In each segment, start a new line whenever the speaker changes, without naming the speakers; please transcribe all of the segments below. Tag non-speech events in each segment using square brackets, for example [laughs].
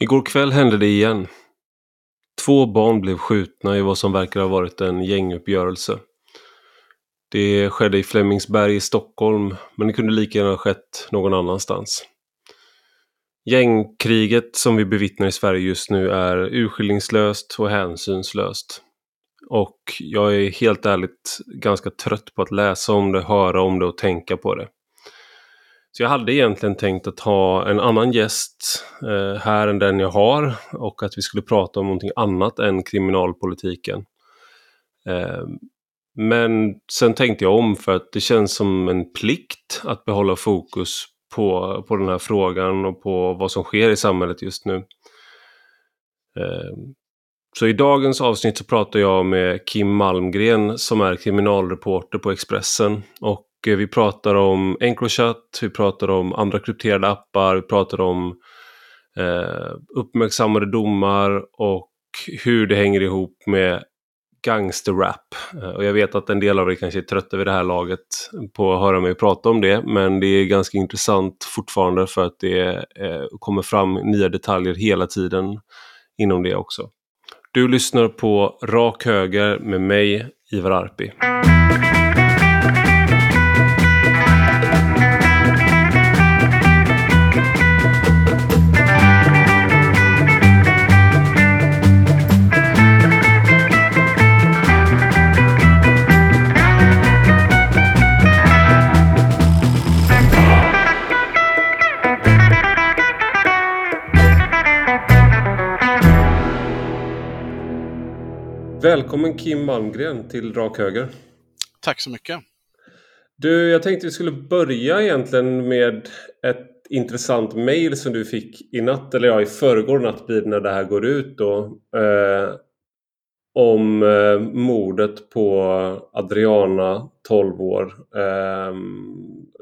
Igår kväll hände det igen. Två barn blev skjutna i vad som verkar ha varit en gänguppgörelse. Det skedde i Flemingsberg i Stockholm, men det kunde lika gärna ha skett någon annanstans. Gängkriget som vi bevittnar i Sverige just nu är urskillningslöst och hänsynslöst. Och jag är helt ärligt ganska trött på att läsa om det, höra om det och tänka på det. Så jag hade egentligen tänkt att ha en annan gäst eh, här än den jag har och att vi skulle prata om någonting annat än kriminalpolitiken. Eh, men sen tänkte jag om för att det känns som en plikt att behålla fokus på, på den här frågan och på vad som sker i samhället just nu. Eh, så i dagens avsnitt så pratar jag med Kim Malmgren som är kriminalreporter på Expressen och Eh, vi pratar om Encrochat, vi pratar om andra krypterade appar, vi pratar om eh, uppmärksammade domar och hur det hänger ihop med gangsterrap. Eh, och jag vet att en del av er kanske är trötta vid det här laget på att höra mig prata om det, men det är ganska intressant fortfarande för att det eh, kommer fram nya detaljer hela tiden inom det också. Du lyssnar på Rak Höger med mig, Ivar Arpi. Välkommen Kim Malmgren till Rak Höger.
Tack så mycket.
Du, jag tänkte vi skulle börja egentligen med ett intressant mail som du fick i natt, eller ja, i förrgår natt blir när det här går ut då. Eh, om eh, mordet på Adriana, 12 år. Eh,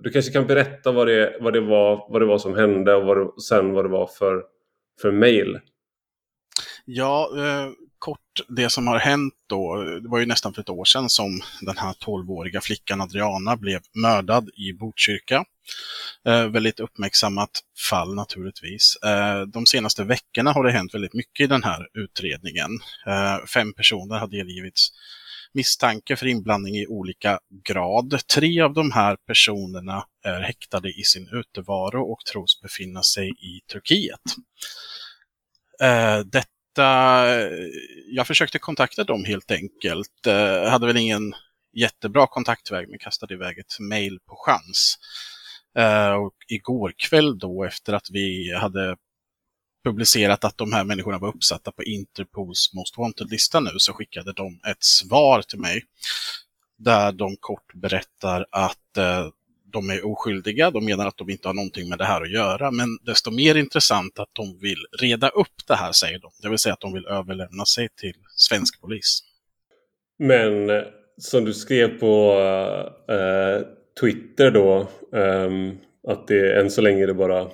du kanske kan berätta vad det, vad det, var, vad det var som hände och vad det, sen vad det var för, för mail.
Ja, eh, kort det som har hänt då, det var ju nästan för ett år sedan som den här 12-åriga flickan Adriana blev mördad i Botkyrka. Eh, väldigt uppmärksammat fall naturligtvis. Eh, de senaste veckorna har det hänt väldigt mycket i den här utredningen. Eh, fem personer har delgivits misstanke för inblandning i olika grad. Tre av de här personerna är häktade i sin utevaro och tros befinna sig i Turkiet. Eh, jag försökte kontakta dem helt enkelt. Jag hade väl ingen jättebra kontaktväg men kastade iväg ett mail på chans. Eh, och igår kväll då efter att vi hade publicerat att de här människorna var uppsatta på Interpols Most Wanted-lista nu så skickade de ett svar till mig där de kort berättar att eh, de är oskyldiga, de menar att de inte har någonting med det här att göra, men desto mer intressant att de vill reda upp det här, säger de. Det vill säga att de vill överlämna sig till svensk polis.
Men eh, som du skrev på eh, Twitter då, eh, att det än så länge är det bara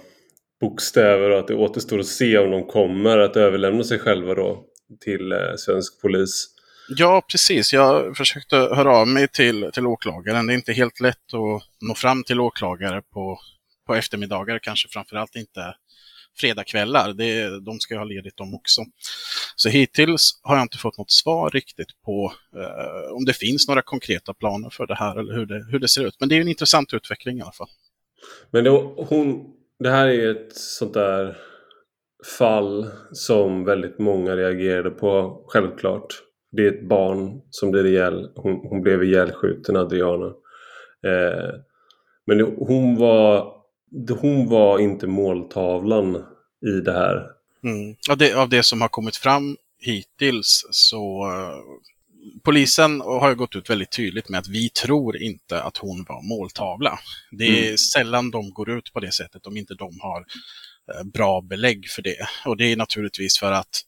bokstäver och att det återstår att se om de kommer att överlämna sig själva då till eh, svensk polis.
Ja, precis. Jag försökte höra av mig till, till åklagaren. Det är inte helt lätt att nå fram till åklagare på, på eftermiddagar, kanske framförallt inte fredagkvällar. Det, de ska ju ha ledigt de också. Så hittills har jag inte fått något svar riktigt på eh, om det finns några konkreta planer för det här eller hur det, hur det ser ut. Men det är en intressant utveckling i alla fall.
Men det, hon, det här är ett sånt där fall som väldigt många reagerade på, självklart det är ett barn som blir ihjäl. Hon, hon blev ihjälskjuten, Adriana. Eh, men hon var, hon var inte måltavlan i det här.
Mm. Av, det, av det som har kommit fram hittills så uh, polisen har gått ut väldigt tydligt med att vi tror inte att hon var måltavla. Det är mm. sällan de går ut på det sättet om inte de har uh, bra belägg för det. Och det är naturligtvis för att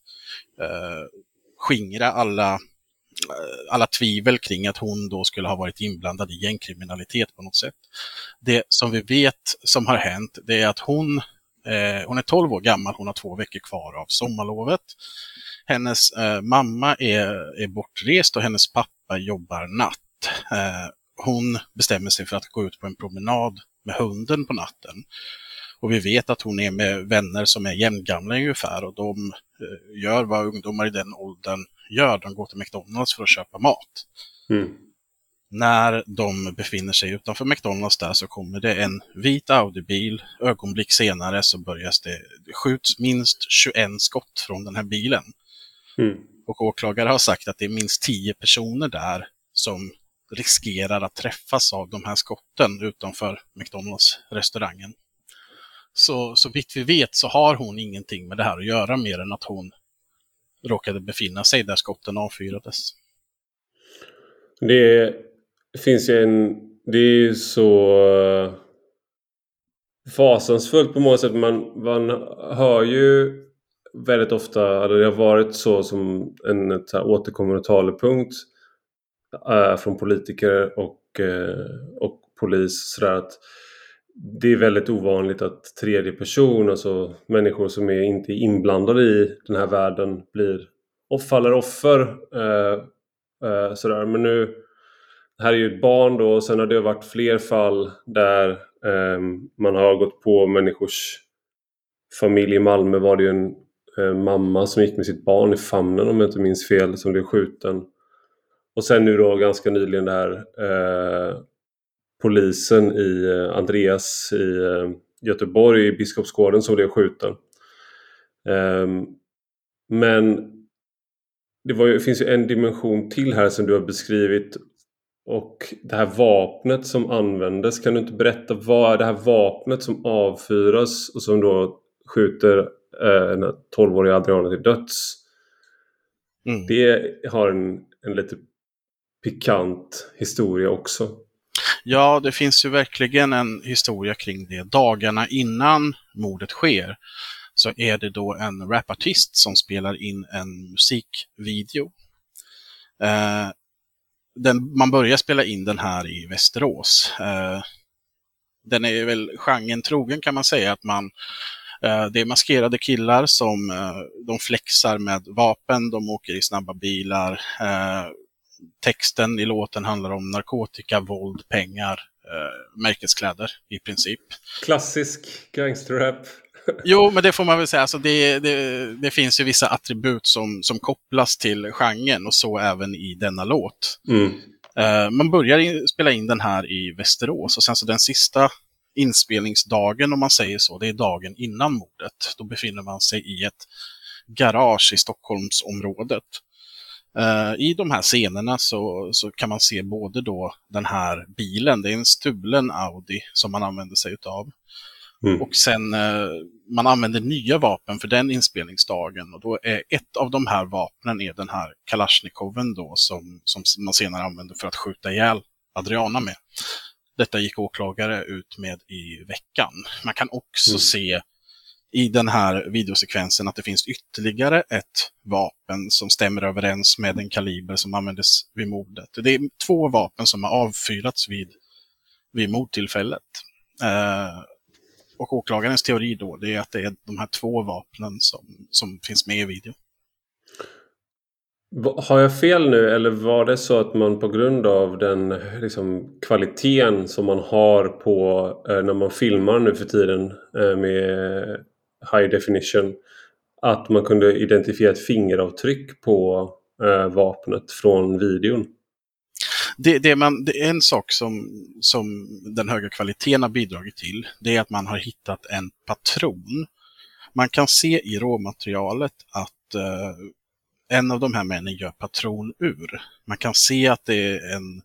uh, skingra alla, eh, alla tvivel kring att hon då skulle ha varit inblandad i gängkriminalitet på något sätt. Det som vi vet som har hänt, det är att hon, eh, hon är 12 år gammal, hon har två veckor kvar av sommarlovet. Hennes eh, mamma är, är bortrest och hennes pappa jobbar natt. Eh, hon bestämmer sig för att gå ut på en promenad med hunden på natten. Och vi vet att hon är med vänner som är jämngamla ungefär och de gör vad ungdomar i den åldern gör. De går till McDonalds för att köpa mat.
Mm.
När de befinner sig utanför McDonalds där så kommer det en vit Audi-bil. Ögonblick senare så börjar det, det skjuts minst 21 skott från den här bilen.
Mm.
Och åklagare har sagt att det är minst 10 personer där som riskerar att träffas av de här skotten utanför McDonalds-restaurangen. Så, så vitt vi vet så har hon ingenting med det här att göra mer än att hon råkade befinna sig där skotten avfyrades.
Det finns ju en... Det är ju så eh, fasansfullt på många sätt. Man, man hör ju väldigt ofta, eller det har varit så som en ett här återkommande talepunkt äh, från politiker och, äh, och polis sådär att det är väldigt ovanligt att tredje person, alltså människor som är inte är inblandade i den här världen blir och faller offer. Äh, sådär. Men nu, här är ju ett barn då och sen har det varit fler fall där eh, man har gått på människors familj. I Malmö var det ju en Eh, mamma som gick med sitt barn i famnen om jag inte minns fel som blev skjuten. Och sen nu då ganska nyligen det eh, polisen i eh, Andreas i eh, Göteborg i Biskopsgården som blev skjuten. Ehm, men det, ju, det, finns ju en dimension till här som du har beskrivit och det här vapnet som användes. Kan du inte berätta vad är det här vapnet som avfyras och som då skjuter Eh, den 12-åriga Adriana till döds. Mm. Det har en, en lite pikant historia också.
Ja, det finns ju verkligen en historia kring det. Dagarna innan mordet sker så är det då en rapartist som spelar in en musikvideo. Eh, den, man börjar spela in den här i Västerås. Eh, den är väl genren trogen kan man säga, att man Eh, det är maskerade killar som eh, de flexar med vapen, de åker i snabba bilar. Eh, Eh, texten i låten handlar om narkotika, våld, pengar, märkeskläder i princip.
Klassisk gangsterrap. [laughs]
Jo, men det får man väl säga. Alltså det, det, det, finns ju vissa attribut som, som kopplas till genren och så även i denna låt.
Mm.
man börjar spela in den här i Västerås och sen så den sista inspelningsdagen, om man säger så, det är dagen innan mordet. Då befinner man sig i ett garage i Stockholmsområdet. Uh, I de här scenerna så, så kan man se både då den här bilen, det är en stulen Audi som man använder sig utav. Mm. Och sen uh, man använder nya vapen för den inspelningsdagen och då är ett av de här vapnen är den här Kalashnikoven då som, som man senare använder för att skjuta ihjäl Adriana med. Detta gick åklagare ut med i veckan. Man kan också mm. se i den här videosekvensen att det finns ytterligare ett vapen som stämmer överens med den kaliber som användes vid mordet. Det är två vapen som har avfyrats vid, vid mordtillfället. Eh, och åklagarens teori då, det är att det är de här två vapnen som, som finns med i videon.
Har jag fel nu eller var det så att man på grund av den liksom, kvaliteten som man har på eh, när man filmar nu för tiden eh, med high definition att man kunde identifiera ett fingeravtryck på eh, vapnet från videon?
Det, det, man, det är en sak som, som den höga kvaliteten har bidragit till. Det är att man har hittat en patron. Man kan se i råmaterialet att eh, en av de här männen gör patronur. Man kan se att det är en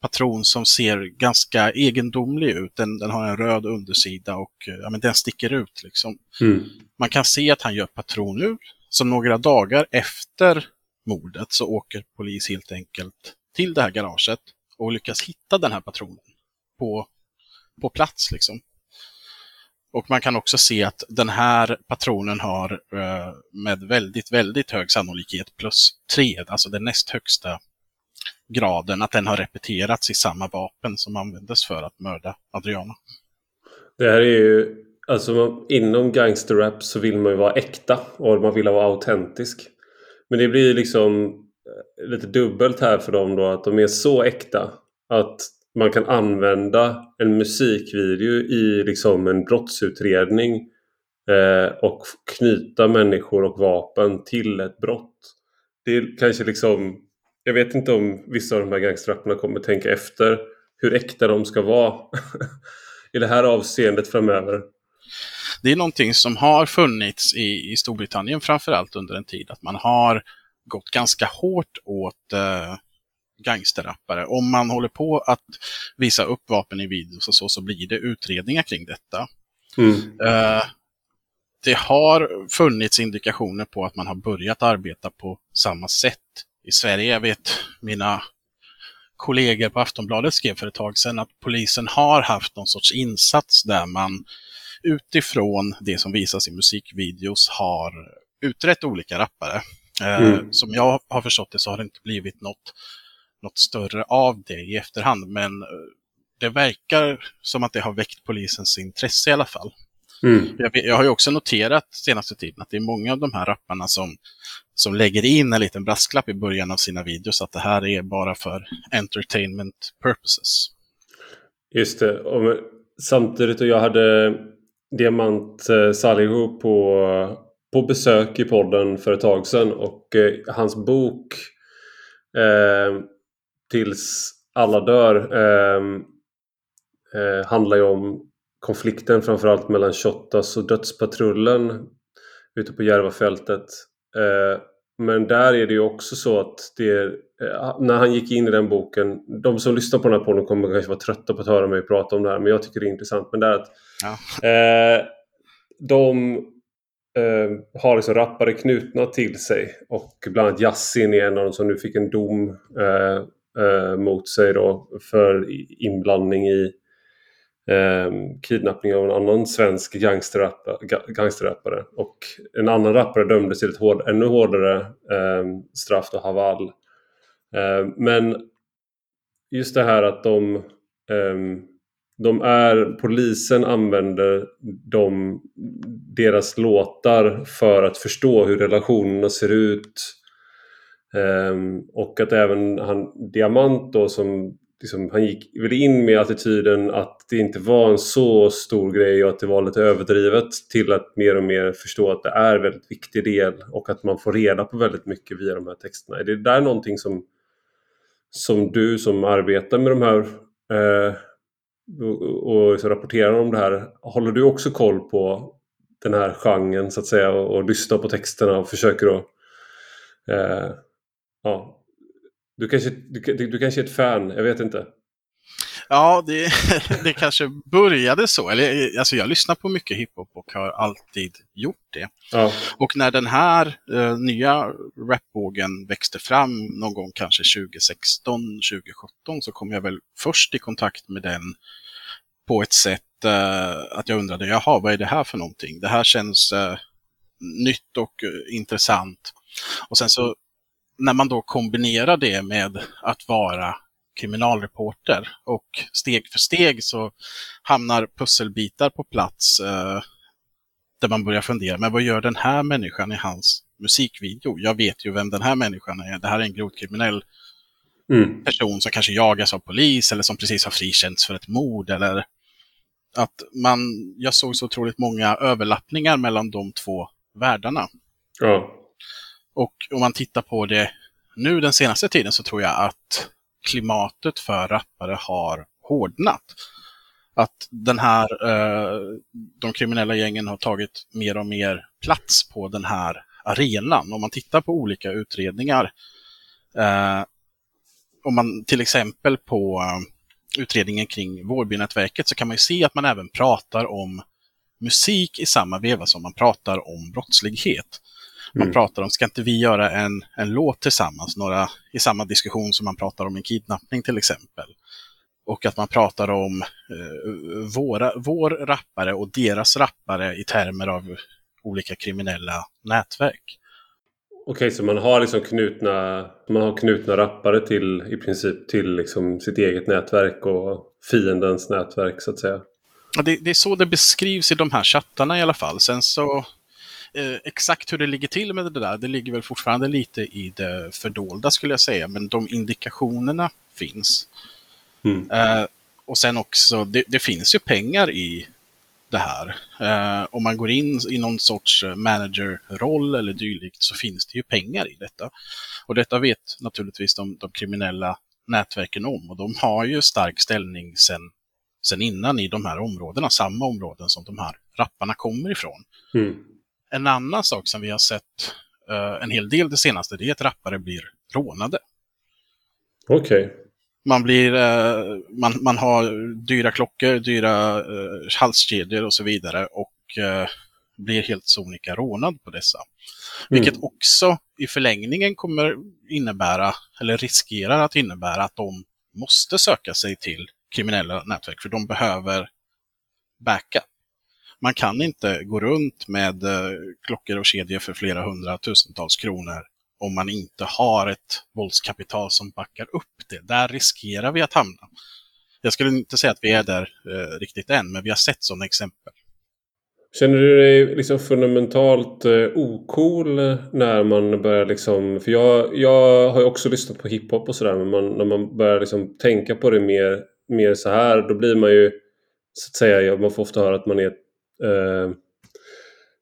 patron som ser ganska egendomlig ut. Den, den har en röd undersida och ja, men den sticker ut. Liksom.
Mm.
Man kan se att han gör patronur. Så några dagar efter mordet så åker polis helt enkelt till det här garaget och lyckas hitta den här patronen på, på plats. Liksom. Och man kan också se att den här patronen har eh, med väldigt, väldigt hög sannolikhet plus 3, alltså den näst högsta graden, att den har repeterats i samma vapen som användes för att mörda Adriana.
Det här är ju, alltså inom gangsterrap så vill man ju vara äkta och man vill vara autentisk. Men det blir liksom eh, lite dubbelt här för dem då att de är så äkta att man kan använda en musikvideo i liksom en brottsutredning eh, och knyta människor och vapen till ett brott. Det är kanske liksom jag vet inte om vissa av de här gangsterrapparna kommer tänka efter hur äkta de ska vara [laughs] i det här avseendet framöver.
Det är någonting som har funnits i, i Storbritannien framförallt under en tid, att man har gått ganska hårt åt eh, gangsterrappare. Om man håller på att visa upp vapen i videos och så, så blir det utredningar kring detta. Mm. Eh, det har funnits indikationer på att man har börjat arbeta på samma sätt i Sverige. Jag vet mina kollegor på Aftonbladet skrev för ett tag sedan att polisen har haft någon sorts insats där man utifrån det som visas i musikvideos har utrett olika rappare. Eh, mm. Som jag har förstått det så har det inte blivit något, något större av det i efterhand, men eh, det verkar som att det har väckt polisens intresse i alla fall. Mm. Jag, jag, har ju också noterat senaste tiden att det är många av de här rapparna som, som lägger in en liten brasklapp i början av sina videos att det här är bara för entertainment purposes.
Just det. Och samtidigt och jag hade Diamant eh, Salihu på, på besök i podden för ett tag sedan och eh, hans bok eh, Tills alla dör eh, eh, handlar ju om konflikten framförallt mellan Shottaz och Dödspatrullen ute på Järvafältet. Eh, men där är det ju också så att det, eh, när han gick in i den boken, de som lyssnar på den här podden kommer kanske vara trötta på att höra mig prata om det här, men jag tycker det är intressant. Men det är att ja. eh, de eh, har liksom rappare knutna till sig och bland annat Yassin är en av dem som nu fick en dom eh, mot sig då för inblandning i eh, kidnappning av en annan svensk gangsterrappare. Och en annan rappare dömdes till ett hård, ännu hårdare eh, straff, då Haval. Eh, men just det här att de, eh, de är, polisen använder de, deras låtar för att förstå hur relationerna ser ut. Ehm, och att även han Diamant då som liksom, han gick väl in med attityden att det inte var en så stor grej och att det var lite överdrivet till att mer och mer förstå att det är en väldigt viktig del och att man får reda på väldigt mycket via de här texterna. Är det där någonting som, som du som arbetar med de här eh, och, och rapporterar om det här, håller du också koll på den här genren så att säga och, och lyssnar på texterna och försöker att eh, ja, du kanske, du, du kanske är ett fan, jag vet inte.
Ja, det, [laughs] det kanske började så. Eller, alltså jag lyssnar på mycket hiphop och har alltid gjort det. Ja. Och när den här eh, nya rapvågen växte fram någon gång kanske 2016, 2017 så kom jag väl först i kontakt med den på ett sätt eh, att jag undrade, jaha, vad är det här för någonting? Det här känns eh, nytt och eh, intressant. Och sen så när man då kombinerar det med att vara kriminalreporter och steg för steg så hamnar pusselbitar på plats eh, där man börjar fundera, men vad gör den här människan i hans musikvideo? Jag vet ju vem den här människan är. Det här är en grovt kriminell mm. person som kanske jagas av polis eller som precis har frikänts för ett mord eller att man, jag såg så otroligt många överlappningar mellan de två världarna. Ja. Och om man tittar på det nu den senaste tiden så tror jag att klimatet för rappare har hårdnat. Att den här, eh, de kriminella gängen har tagit mer och mer plats på den här arenan. Om man tittar på olika utredningar, eh, om man till exempel på eh, utredningen kring Vårbynätverket så kan man ju se att man även pratar om musik i samma veva som man pratar om brottslighet. Man mm. pratar om, ska inte vi göra en, en låt tillsammans, några, i samma diskussion som man pratar om en kidnappning till exempel. Och att man pratar om eh, våra, vår rappare och deras rappare i termer av olika kriminella nätverk.
Okej, så man har liksom knutna, man har knutna rappare till i princip till liksom sitt eget nätverk och fiendens nätverk så att säga?
Det, det, är så det beskrivs i de här chattarna i alla fall. Sen så Eh, exakt hur det ligger till med det där, det ligger väl fortfarande lite i det fördolda skulle jag säga, men de indikationerna finns. Mm. Eh, och sen också, det, det, finns ju pengar i det här. Eh, om man går in i någon sorts managerroll eller dylikt så finns det ju pengar i detta. Och detta vet naturligtvis de, de kriminella nätverken om och de har ju stark ställning sen, sen innan i de här områdena, samma områden som de här rapparna kommer ifrån. Mm. En annan sak som vi har sett uh, en hel del det senaste, det är att rappare blir rånade.
Okej. Okay.
Man, blir, uh, man, man har dyra klockor, dyra uh, halskedjor och så vidare och blir helt sonika rånad på dessa. Mm. Vilket också i förlängningen kommer innebära, eller riskerar att innebära, att de måste söka sig till kriminella nätverk, för de behöver backup. Man kan inte gå runt med eh, klockor och kedjor för flera hundratusentals kronor om man inte har ett våldskapital som backar upp det. Där riskerar vi att hamna. Jag skulle inte säga att vi är där eh, riktigt än, men vi har sett sådana exempel.
Känner du dig liksom fundamentalt eh, ocool eh, när man börjar liksom... För jag, jag har ju också lyssnat på hiphop och sådär, men man, när man börjar liksom tänka på det mer, mer så här, då blir man ju så att säga, man får ofta höra att man är eh,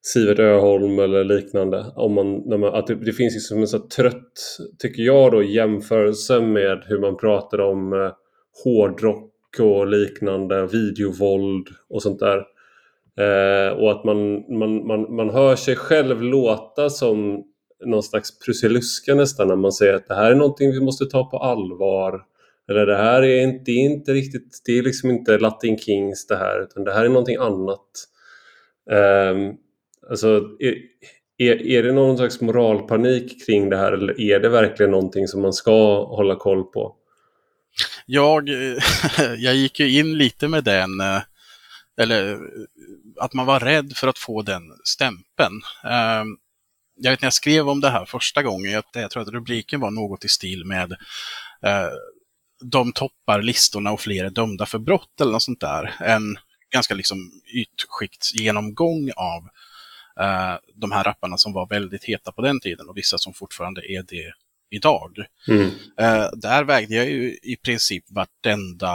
Sivert Öholm eller liknande. Om man, när man, att det, det finns liksom en så trött, tycker jag då, jämförelse med hur man pratar om eh, hårdrock och liknande, videovåld och sånt där. Eh, och att man, man, man, man hör sig själv låta som någon slags Prussiluska nästan när man säger att det här är någonting vi måste ta på allvar. Eller det här är inte, det är inte riktigt, det är liksom inte Latin Kings det här utan det här är någonting annat. Um, alltså, är, är, är det någon slags moralpanik kring det här eller är det verkligen någonting som man ska hålla koll på?
Jag, [laughs] jag gick ju in lite med den, eh, eller att man var rädd för att få den stämpeln. Ehm, jag vet när jag skrev om det här första gången, jag, jag tror att rubriken var något i stil med eh, de toppar listorna och fler är dömda för brott eller något sånt där. En ganska liksom ytskiktsgenomgång av uh, de här rapparna som var väldigt heta på den tiden och vissa som fortfarande är det idag. Mm. Uh, där vägde jag ju i princip vartenda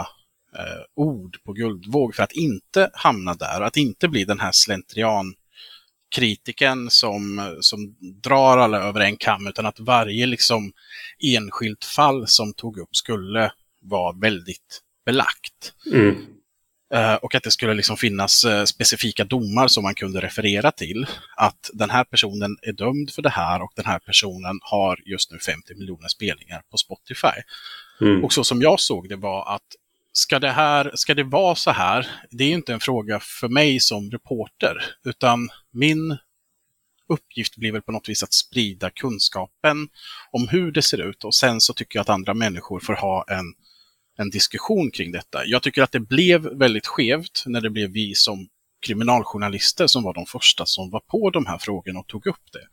uh, ord på guldvåg för att inte hamna där, att inte bli den här slentrian kritiken som, som drar alla över en kam, utan att varje liksom enskilt fall som tog upp skulle vara väldigt belagt. Mm. Uh, och att det skulle liksom finnas uh, specifika domar som man kunde referera till. Att den här personen är dömd för det här och den här personen har just nu 50 miljoner spelningar på Spotify. Mm. Och så som jag såg det var att ska det, här, ska det vara så här, det är inte en fråga för mig som reporter, utan min uppgift blir väl på något vis att sprida kunskapen om hur det ser ut och sen så tycker jag att andra människor får ha en, en diskussion kring detta. Jag tycker att det blev väldigt skevt när det blev vi som kriminaljournalister som var de första som var på de här frågorna och tog upp det.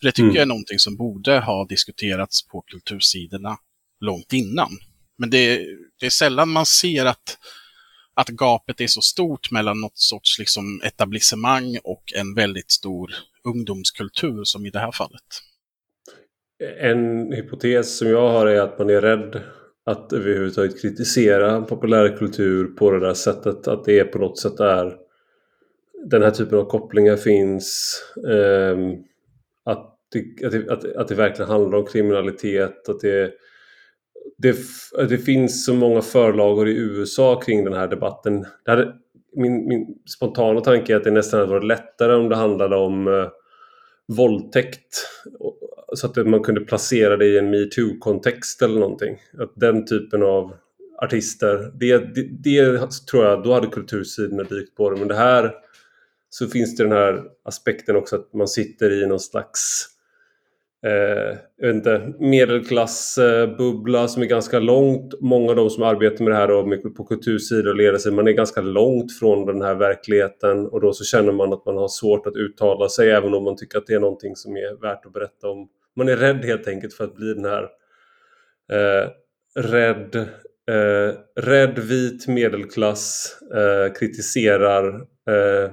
För det tycker mm. jag är någonting som borde ha diskuterats på kultursidorna långt innan. Men det, det är sällan man ser att, att gapet är så stort mellan något sorts liksom etablissemang och en väldigt stor ungdomskultur som i det här fallet.
En hypotes som jag har är att man är rädd att överhuvudtaget kritisera populärkultur på det där sättet. Att det på något sätt är den här typen av kopplingar finns. Eh, att, det, att, det, att, att det verkligen handlar om kriminalitet. Att det det, det finns så många förlagor i USA kring den här debatten. Det hade, min, min spontana tanke är att det nästan hade varit lättare om det handlade om eh, våldtäkt. Så att man kunde placera det i en metoo-kontext eller någonting. Att den typen av artister, det, det, det, tror jag, då hade kultursidorna dykt på det. Men det här så finns det den här aspekten också att man sitter i någon slags eh, jag vet inte, medelklassbubbla som är ganska långt. Många av de som arbetar med det här och på kultursidor och ledarsidor, man är ganska långt från den här verkligheten och då så känner man att man har svårt att uttala sig även om man tycker att det är någonting som är värt att berätta om. Man är rädd helt enkelt för att bli den här eh, rädd, eh, rädd vit medelklass, eh, kritiserar eh,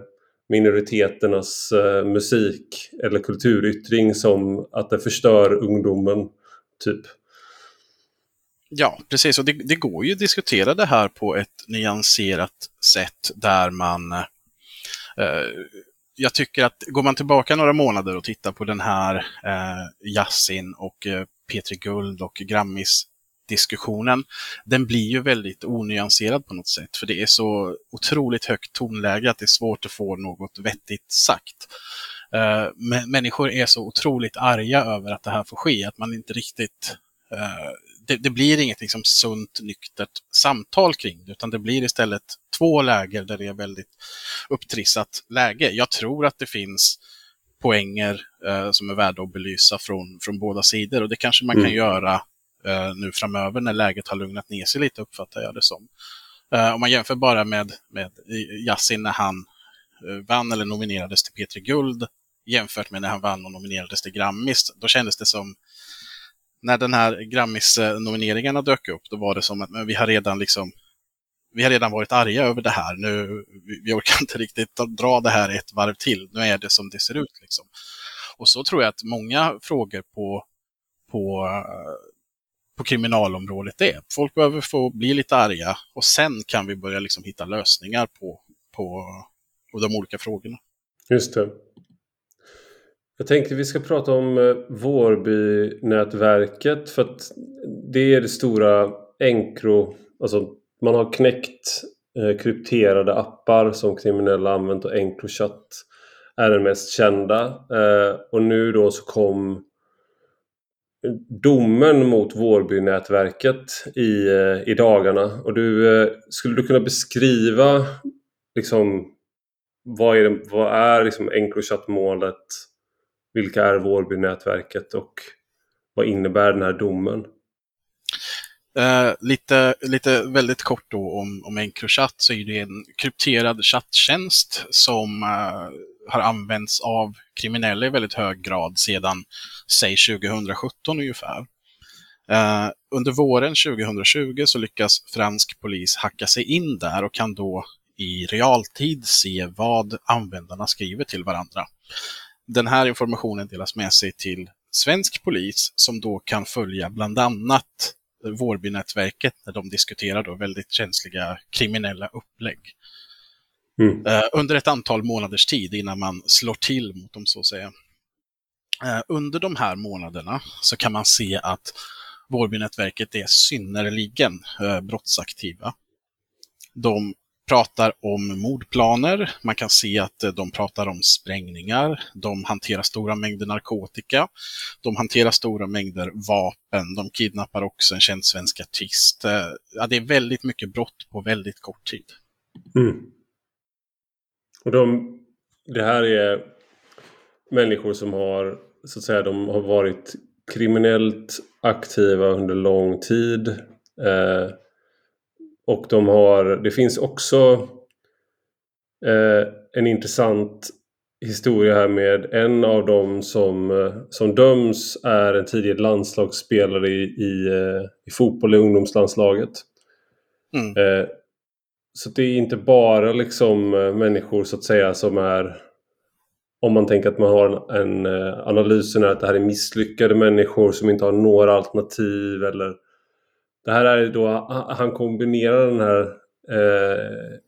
minoriteternas eh, musik eller kulturyttring som att det förstör ungdomen, typ.
Ja, precis. Och det, det, går ju att diskutera det här på ett nyanserat sätt där man... Eh, jag tycker att går man tillbaka några månader och tittar på den här eh, Yassin och eh, Petri Guld och Grammis diskussionen, den blir ju väldigt onyanserad på något sätt. För det är så otroligt högt tonläge att det är svårt att få något vettigt sagt. Uh, människor är så otroligt arga över att det här får ske, att man inte riktigt uh, det, det, blir inget liksom sunt, nyktert samtal kring det, utan det blir istället två läger där det är väldigt upptrissat läge. Jag tror att det finns poänger eh, som är värda att belysa från, från båda sidor och det kanske man mm. kan göra Eh, nu framöver när läget har lugnat ner sig lite, uppfattar jag det som. Eh, om man jämför bara med, med Yasin när han eh, vann eller nominerades till Petri Guld jämfört med när han vann och nominerades till Grammis, då kändes det som när den här Grammis-nomineringarna dök upp, då var det som att men vi har redan liksom vi har redan varit arga över det här. Nu, vi orkar inte riktigt dra det här ett varv till. Nu är det som det ser ut. Liksom. Och så tror jag att många frågor på, på, på kriminalområdet är. Folk behöver få bli lite arga och sen kan vi börja liksom hitta lösningar på, på, på de olika frågorna.
Just det. Jag tänkte vi ska prata om eh, Vårbynätverket för att det är det stora Encro, alltså man har knäckt eh, krypterade appar som kriminella använt och Encrochat är den mest kända. Eh, och nu då så kom domen mot Vårbynätverket i, eh, i dagarna. Och du, eh, skulle du kunna beskriva liksom vad är, det, vad är liksom Encrochat-målet vilka är Vårbynätverket och vad innebär den här domen?
Eh, lite, lite väldigt kort då om, om Encrochat så är det en krypterad chatttjänst som eh, har använts av kriminella i väldigt hög grad sedan, säg 2017 ungefär. Uh, under våren 2020 så lyckas fransk polis hacka sig in där och kan då i realtid se vad användarna skriver till varandra den här informationen delas med sig till svensk polis som då kan följa bland annat Vårbynätverket när de diskuterar då väldigt känsliga kriminella upplägg. Mm. Uh, under ett antal månaders tid innan man slår till mot dem så att säga. Uh, under de här månaderna så kan man se att Vårbynätverket är synnerligen uh, brottsaktiva. De pratar om mordplaner. Man kan se att eh, de pratar om sprängningar. De hanterar stora mängder narkotika. De hanterar stora mängder vapen. De kidnappar också en känd svensk artist. Eh, ja, det är väldigt mycket brott på väldigt kort tid.
Mm. Och de, det här är människor som har, så att säga, de har varit kriminellt aktiva under lång tid. Eh, och de har, det finns också eh, en intressant historia här med en av dem som, eh, som döms är en tidigare landslagsspelare i, i, eh, i fotboll i ungdomslandslaget. Mm. Eh, så det är inte bara liksom eh, människor så att säga som är om man tänker att man har en, eh, en analysen är att det här är misslyckade människor som inte har några alternativ eller det här är då, han kombinerar den här eh,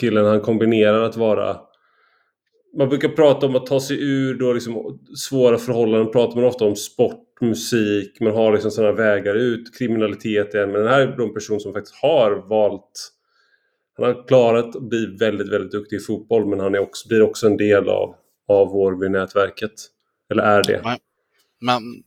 killen, han kombinerar att vara man brukar prata om att ta sig ur då liksom svåra förhållanden, pratar man ofta om sport, musik, man har liksom sådana vägar ut, kriminalitet igen. Men den här är en person som faktiskt har valt han har klarat att bli väldigt, väldigt duktig i fotboll men han är också, blir också en del av, av Vårby-nätverket. Eller är det
man,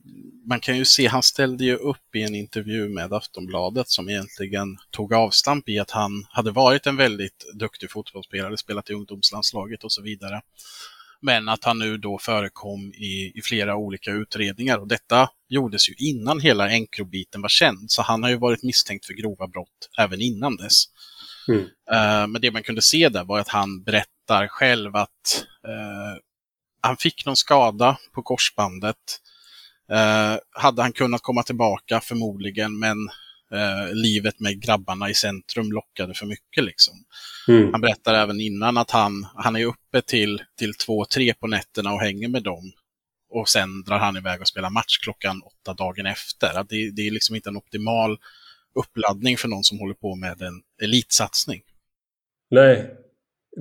man kan ju se, han ställde ju upp i en intervju med Aftonbladet som egentligen tog avstamp i att han hade varit en väldigt duktig fotbollsspelare, spelat i ungdomslandslaget och så vidare. Men att han nu då förekom i, i flera olika utredningar och detta gjordes ju innan hela Encrobiten var känd, så han har ju varit misstänkt för grova brott även innan dess. Mm. Uh, men det man kunde se där var att han berättar själv att uh, han fick någon skada på korsbandet Eh, hade han kunnat komma tillbaka förmodligen, men livet med grabbarna i centrum lockade för mycket. Liksom. Mm. Han berättar även innan att han, han är uppe till, till två, tre på nätterna och hänger med dem. och sen drar han iväg och spelar match klockan åtta dagen efter. Att det, det är liksom inte en optimal uppladdning för någon som håller på med en elitsatsning.
Nej,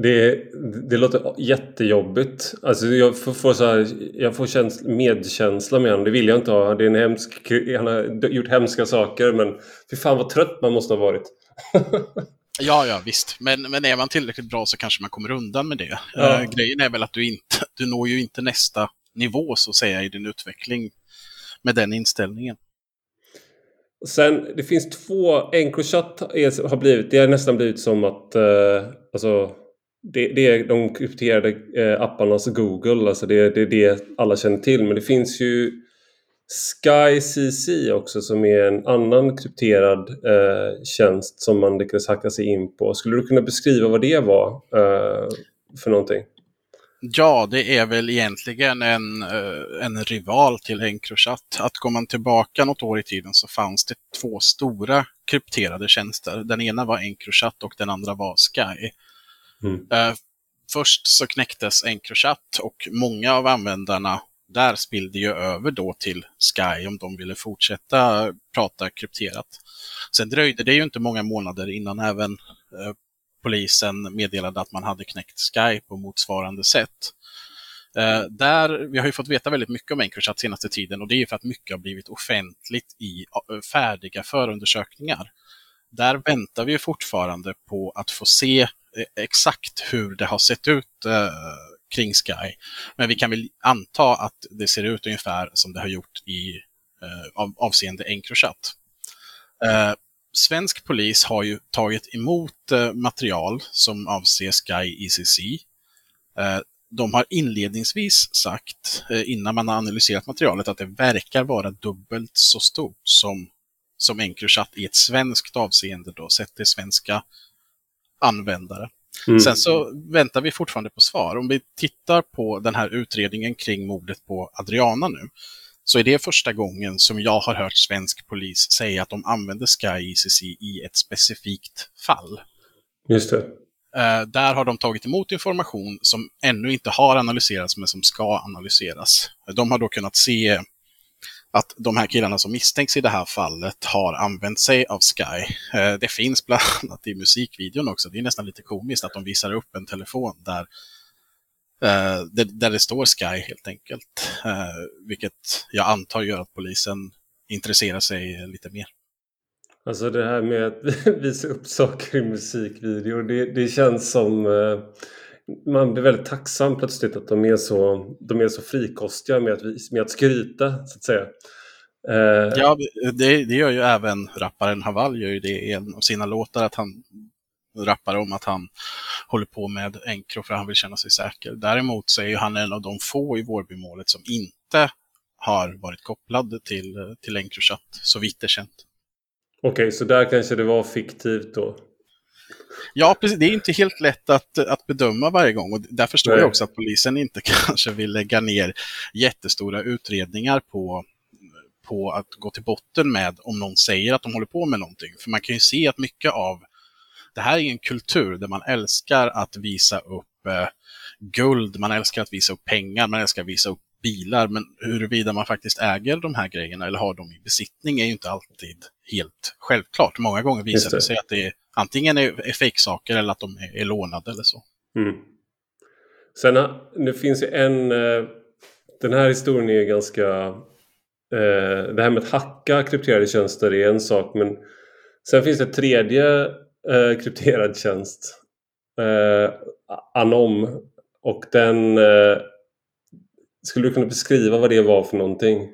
det, det låter jättejobbigt. Alltså jag får, får så här, jag får känsla, medkänsla med honom. Det vill jag inte ha. Det är en hemsk, han har gjort hemska saker men fy fan vad trött man måste ha varit. [laughs]
ja, ja visst. Men, men är man tillräckligt bra så kanske man kommer undan med det. Ja. Uh, grejen är väl att du inte, du når ju inte nästa nivå så att säga i din utveckling med den inställningen.
Sen, det finns två, Encrochat har blivit, det har nästan blivit som att eh, alltså, det, det, är de krypterade eh, apparnas Google, alltså det, det är det alla känner till. Men det finns ju SkyCC också som är en annan krypterad eh, tjänst som man lyckades hacka sig in på. Skulle du kunna beskriva vad det var eh, för någonting?
Ja, det är väl egentligen en, eh, en rival till Encrochat. Att går man tillbaka något år i tiden så fanns det två stora krypterade tjänster. Den ena var Encrochat och den andra var Sky. Mm. Uh, först så knäcktes Encrochat och många av användarna där spillde ju över då till Sky om de ville fortsätta prata krypterat. Sen dröjde det ju inte många månader innan även uh, polisen meddelade att man hade knäckt Sky på motsvarande sätt. Eh, där, vi har ju fått veta väldigt mycket om Encrochat senaste tiden och det är för att mycket har blivit offentligt i eh, färdiga förundersökningar. Där väntar vi fortfarande på att få se eh, exakt hur det har sett ut eh, kring Sky. Men vi kan väl anta att det ser ut ungefär som det har gjort i av, avseende Encrochat svensk polis har ju tagit emot eh, material som avser Sky ECC. Eh, de har inledningsvis sagt, eh, innan man har analyserat materialet, att det verkar vara dubbelt så stort som, som Encrochat i ett svenskt avseende, då, sett till svenska användare. Mm. Sen så väntar vi fortfarande på svar. Om vi tittar på den här utredningen kring mordet på Adriana nu, så är det första gången som jag har hört svensk polis säga att de använder Sky ICC i ett specifikt fall.
Just det.
Uh, där har de tagit emot information som ännu inte har analyserats men som ska analyseras. De har då kunnat se att de här killarna som misstänks i det här fallet har använt sig av Sky. Uh, det finns bland annat i musikvideon också. Det är nästan lite komiskt att de visar upp en telefon där Uh, där det står Sky helt enkelt. Uh, vilket jag antar gör att polisen intresserar sig lite mer.
Alltså det här med att [laughs] visa upp saker i musikvideor, det, det känns som... Uh, man blir väldigt tacksam plötsligt att de är så, de är så frikostiga med att, med att skryta, så att säga.
Ja, det, det gör ju även rapparen Haval gör ju det i en av sina låtar, att han rappar om att han håller på med Encro för att han vill känna sig säker. Däremot så är han en av de få i Vårbymålet som inte har varit kopplad till, till Encrochat, så vitt är känt.
Okej, okay, så där kanske det var fiktivt då?
Ja, precis. Det är inte helt lätt att, att bedöma varje gång och där förstår Nej. jag också att polisen inte [laughs] kanske vill lägga ner jättestora utredningar på, på att gå till botten med om någon säger att de håller på med någonting. För man kan ju se att mycket av det här är en kultur där man älskar att visa upp eh, guld, man älskar att visa upp pengar, man älskar att visa upp bilar, men huruvida man faktiskt äger de här grejerna eller har dem i besittning är ju inte alltid helt självklart. Många gånger visar det. det sig att det är, antingen är, är fejksaker eller att de är, är lånade eller så.
Mm. Sen det finns ju en... Eh, den här historien är ganska... Eh, det här med att hacka krypterade tjänster är en sak, men sen finns det ett tredje eh, krypterad tjänst. Eh, Anom. Och den... Eh, skulle du kunna beskriva vad det var för någonting?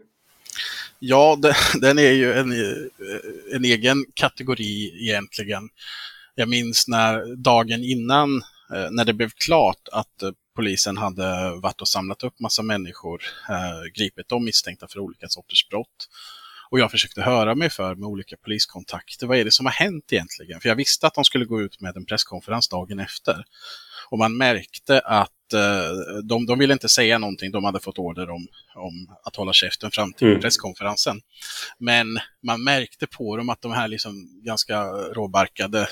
Ja, [laughs] den är ju en, eh, en egen kategori egentligen. Jag minns när dagen innan, eh, när det blev klart att eh, polisen hade varit och samlat upp massa människor, gripit dem misstänkta för olika sorters brott. Och jag försökte höra mig för med olika poliskontakter. Vad är det som har hänt egentligen? För jag visste att de skulle gå ut med en presskonferens dagen efter. Och man märkte att eh, de, de ville inte säga någonting. De hade fått order om, om att hålla käften fram till mm. presskonferensen. Men man märkte på dem att de här liksom ganska råbarkade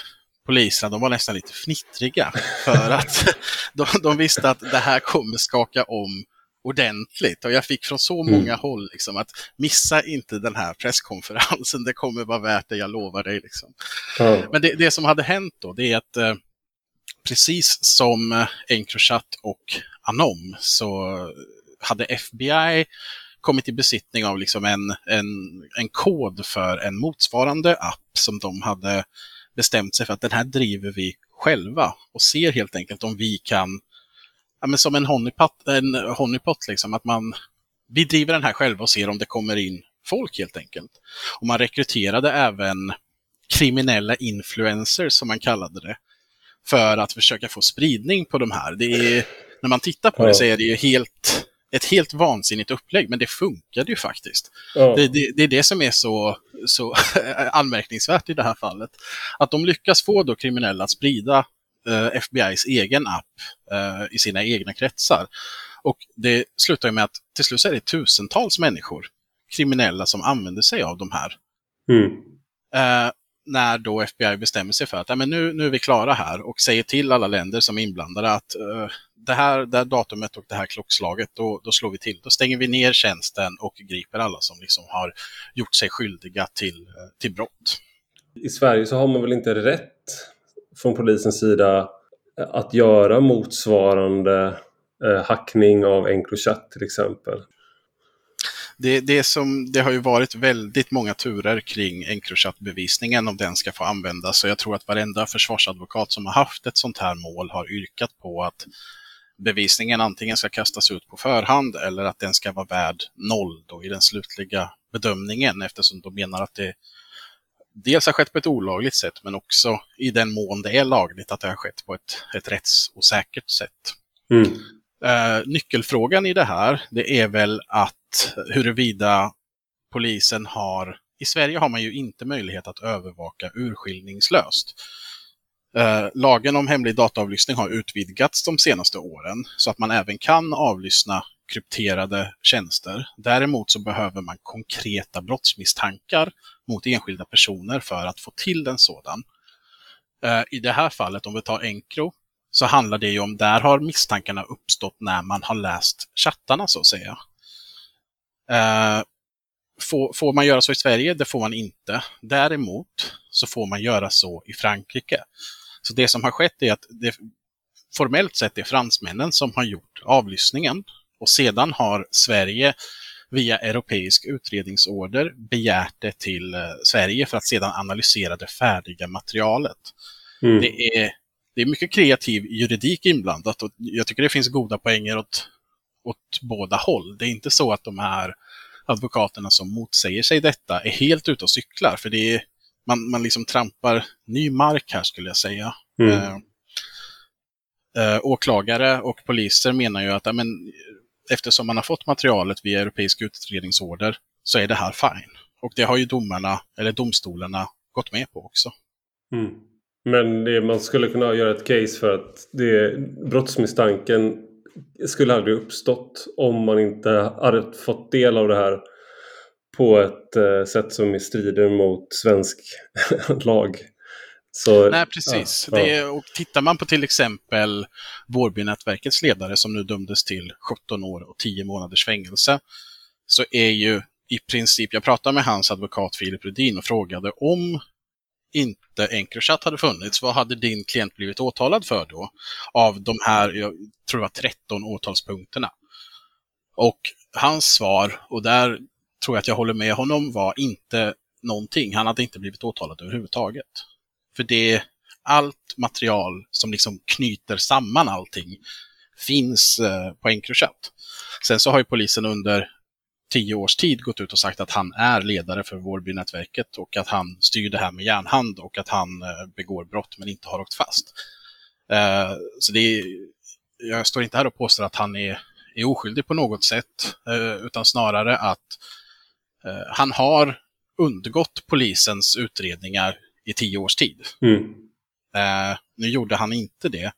poliserna, de var nästan lite fnittriga. För att [laughs] de, de visste att det här kommer skaka om ordentligt. Och jag fick från så
Mm.
många håll liksom, att missa inte den här presskonferensen, [laughs] det kommer vara värt det, jag lovar dig. Liksom.
Ja.
Men det, det som hade hänt då, det är att eh, precis som eh, Encrochat och Anom så hade FBI kommit i besittning av liksom en, en, en kod för en motsvarande app som de hade bestämt sig för att den här driver vi själva och ser helt enkelt om vi kan, ja, men som en honeypot, en honeypot liksom, att man, vi driver den här själva och ser om det kommer in folk helt enkelt. Och man rekryterade även kriminella influencers som man kallade det. För att försöka få spridning på de här. Det är, när man tittar på det så är det ju helt, ett helt vansinnigt upplägg, men det funkade ju faktiskt.
Ja.
Det, det, det är det som är så, så [laughs] anmärkningsvärt i det här fallet. Att de lyckas få då kriminella att sprida FBI's egen app eh, i sina egna kretsar. Och det slutar ju med att till slut är det tusentals människor, kriminella, som använder sig av de här.
Mm.
Eh, när då FBI bestämmer sig för att men nu, nu är vi klara här och säger till alla länder som är inblandade att eh, det, här, det här datumet och det här klockslaget, då, då slår vi till. Då stänger vi ner tjänsten och griper alla som liksom har gjort sig skyldiga till, eh, till brott.
I Sverige så har man väl inte rätt från polisens sida eh, att göra motsvarande eh, hackning av Encrochat till exempel.
Det, det, som, det har ju varit väldigt många turer kring Encrochat-bevisningen om den ska få användas. Så jag tror att varenda försvarsadvokat som har haft ett sånt här mål har yrkat på att bevisningen antingen ska kastas ut på förhand eller att den ska vara värd noll då i den slutliga bedömningen eftersom de menar att det dels har skett på ett olagligt sätt men också i den mån det är lagligt att det har skett på ett, ett rättsosäkert sätt.
Mm.
Eh, nyckelfrågan i det här, det är väl att huruvida polisen har... I Sverige har man ju inte möjlighet att övervaka urskiljningslöst. Eh, lagen om hemlig dataavlyssning har utvidgats de senaste åren så att man även kan avlyssna krypterade tjänster. Däremot så behöver man konkreta brottsmisstankar mot enskilda personer för att få till en sådan. Eh, I det här fallet, om vi tar Encro, så handlar det ju om, där har misstankarna uppstått när man har läst chattarna så att säga. Eh, får, får man göra så i Sverige? Det får man inte. Däremot så får man göra så i Frankrike. Så det som har skett är att det formellt sett är fransmännen som har gjort avlyssningen och sedan har Sverige via europeisk utredningsorder begärt det till eh, Sverige för att sedan analysera det färdiga materialet.
Mm.
Det är, det är mycket kreativ juridik inblandat och jag tycker det finns goda poänger åt, åt båda håll. Det är inte så att de här advokaterna som motsäger sig detta är helt ute och cyklar, för det är, man, man liksom trampar ny mark här skulle jag säga.
Mm.
Eh, eh, åklagare och poliser menar ju att men, eftersom man har fått materialet via europeisk utredningsorder så är det här fine. Och det har ju domarna, eller domstolarna, gått med på också.
Mm. Men det, man skulle kunna göra ett case för att det, brottsmisstanken skulle aldrig uppstått om man inte hade fått del av det här på ett eh, sätt som strider mot svensk [laughs] lag. Så,
Nej, precis.
ja,
Det
ja.
är, och tittar man på till exempel Vårbynätverkets ledare som nu dömdes till 17 år och 10 månaders fängelse, så är ju i princip, jag pratade med hans advokat Filip Rudin och frågade om inte Encrochat hade funnits, vad hade din klient blivit åtalad för då? Av de här, jag tror det var 13 åtalspunkterna. Och hans svar, och där tror jag att jag håller med honom, var inte någonting. Han hade inte blivit åtalad överhuvudtaget. För det är allt material som liksom knyter samman allting finns eh, på Encrochat. Sen så har ju polisen under tio års tid gått ut och sagt att han är ledare för Vårbynätverket och att han styr det här med järnhand och att han eh, begår brott men inte har åkt fast. Eh, så det är, jag står inte här och påstår att han är, är oskyldig på något sätt, eh, utan snarare att eh, han har undgått polisens utredningar i tio års tid.
Mm.
Eh, nu gjorde han inte det.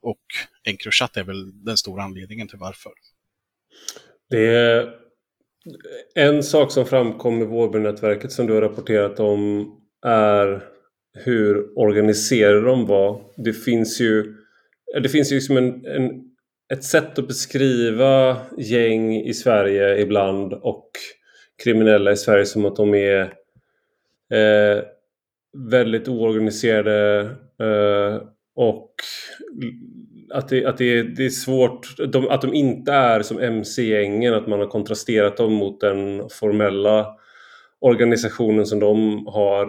Och Encrochat är väl den stora anledningen till varför.
Det är en sak som framkom i Vårbynätverket som du har rapporterat om är hur organiserade de var. Det finns ju det finns ju som en, en ett sätt att beskriva gäng i Sverige ibland och kriminella i Sverige som att de är eh, väldigt oorganiserade eh, och att, det, att det, det är svårt, de, att de inte är som MC-gängen, att man har kontrasterat dem mot den formella organisationen som de har.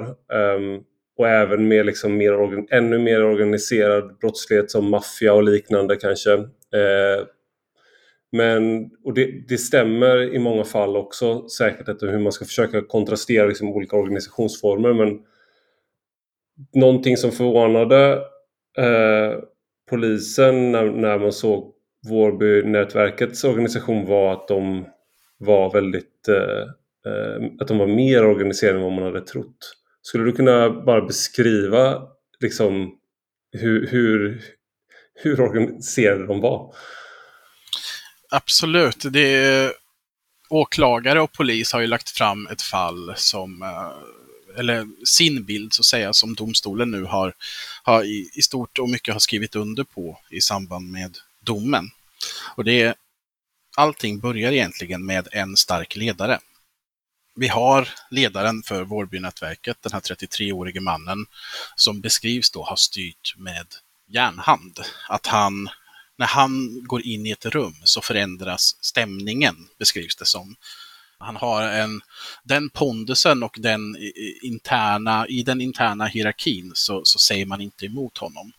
Um, och även med liksom mer, ännu mer organiserad brottslighet som maffia och liknande kanske. Uh, men och det, det, stämmer i många fall också säkert att hur man ska försöka kontrastera liksom olika organisationsformer. Men någonting som förvånade eh, polisen när, när man såg Vårbynätverkets organisation var att de var väldigt eh, eh, att de var mer organiserade än vad man hade trott. Skulle du kunna bara beskriva liksom hur, hur, hur organiserade de var?
Absolut. Det är, åklagare och polis har ju lagt fram ett fall som eh, eller sin bild så att säga, som domstolen nu har, har i, i, stort och mycket har skrivit under på i samband med domen. Och det är, allting börjar egentligen med en stark ledare vi har ledaren för Vårbynätverket, den här 33-årige mannen, som beskrivs då ha styrt med järnhand. Att han, när han går in i ett rum så förändras stämningen, beskrivs det som. Han har en, den pondusen och den interna, i den interna hierarkin så, så säger man inte emot honom.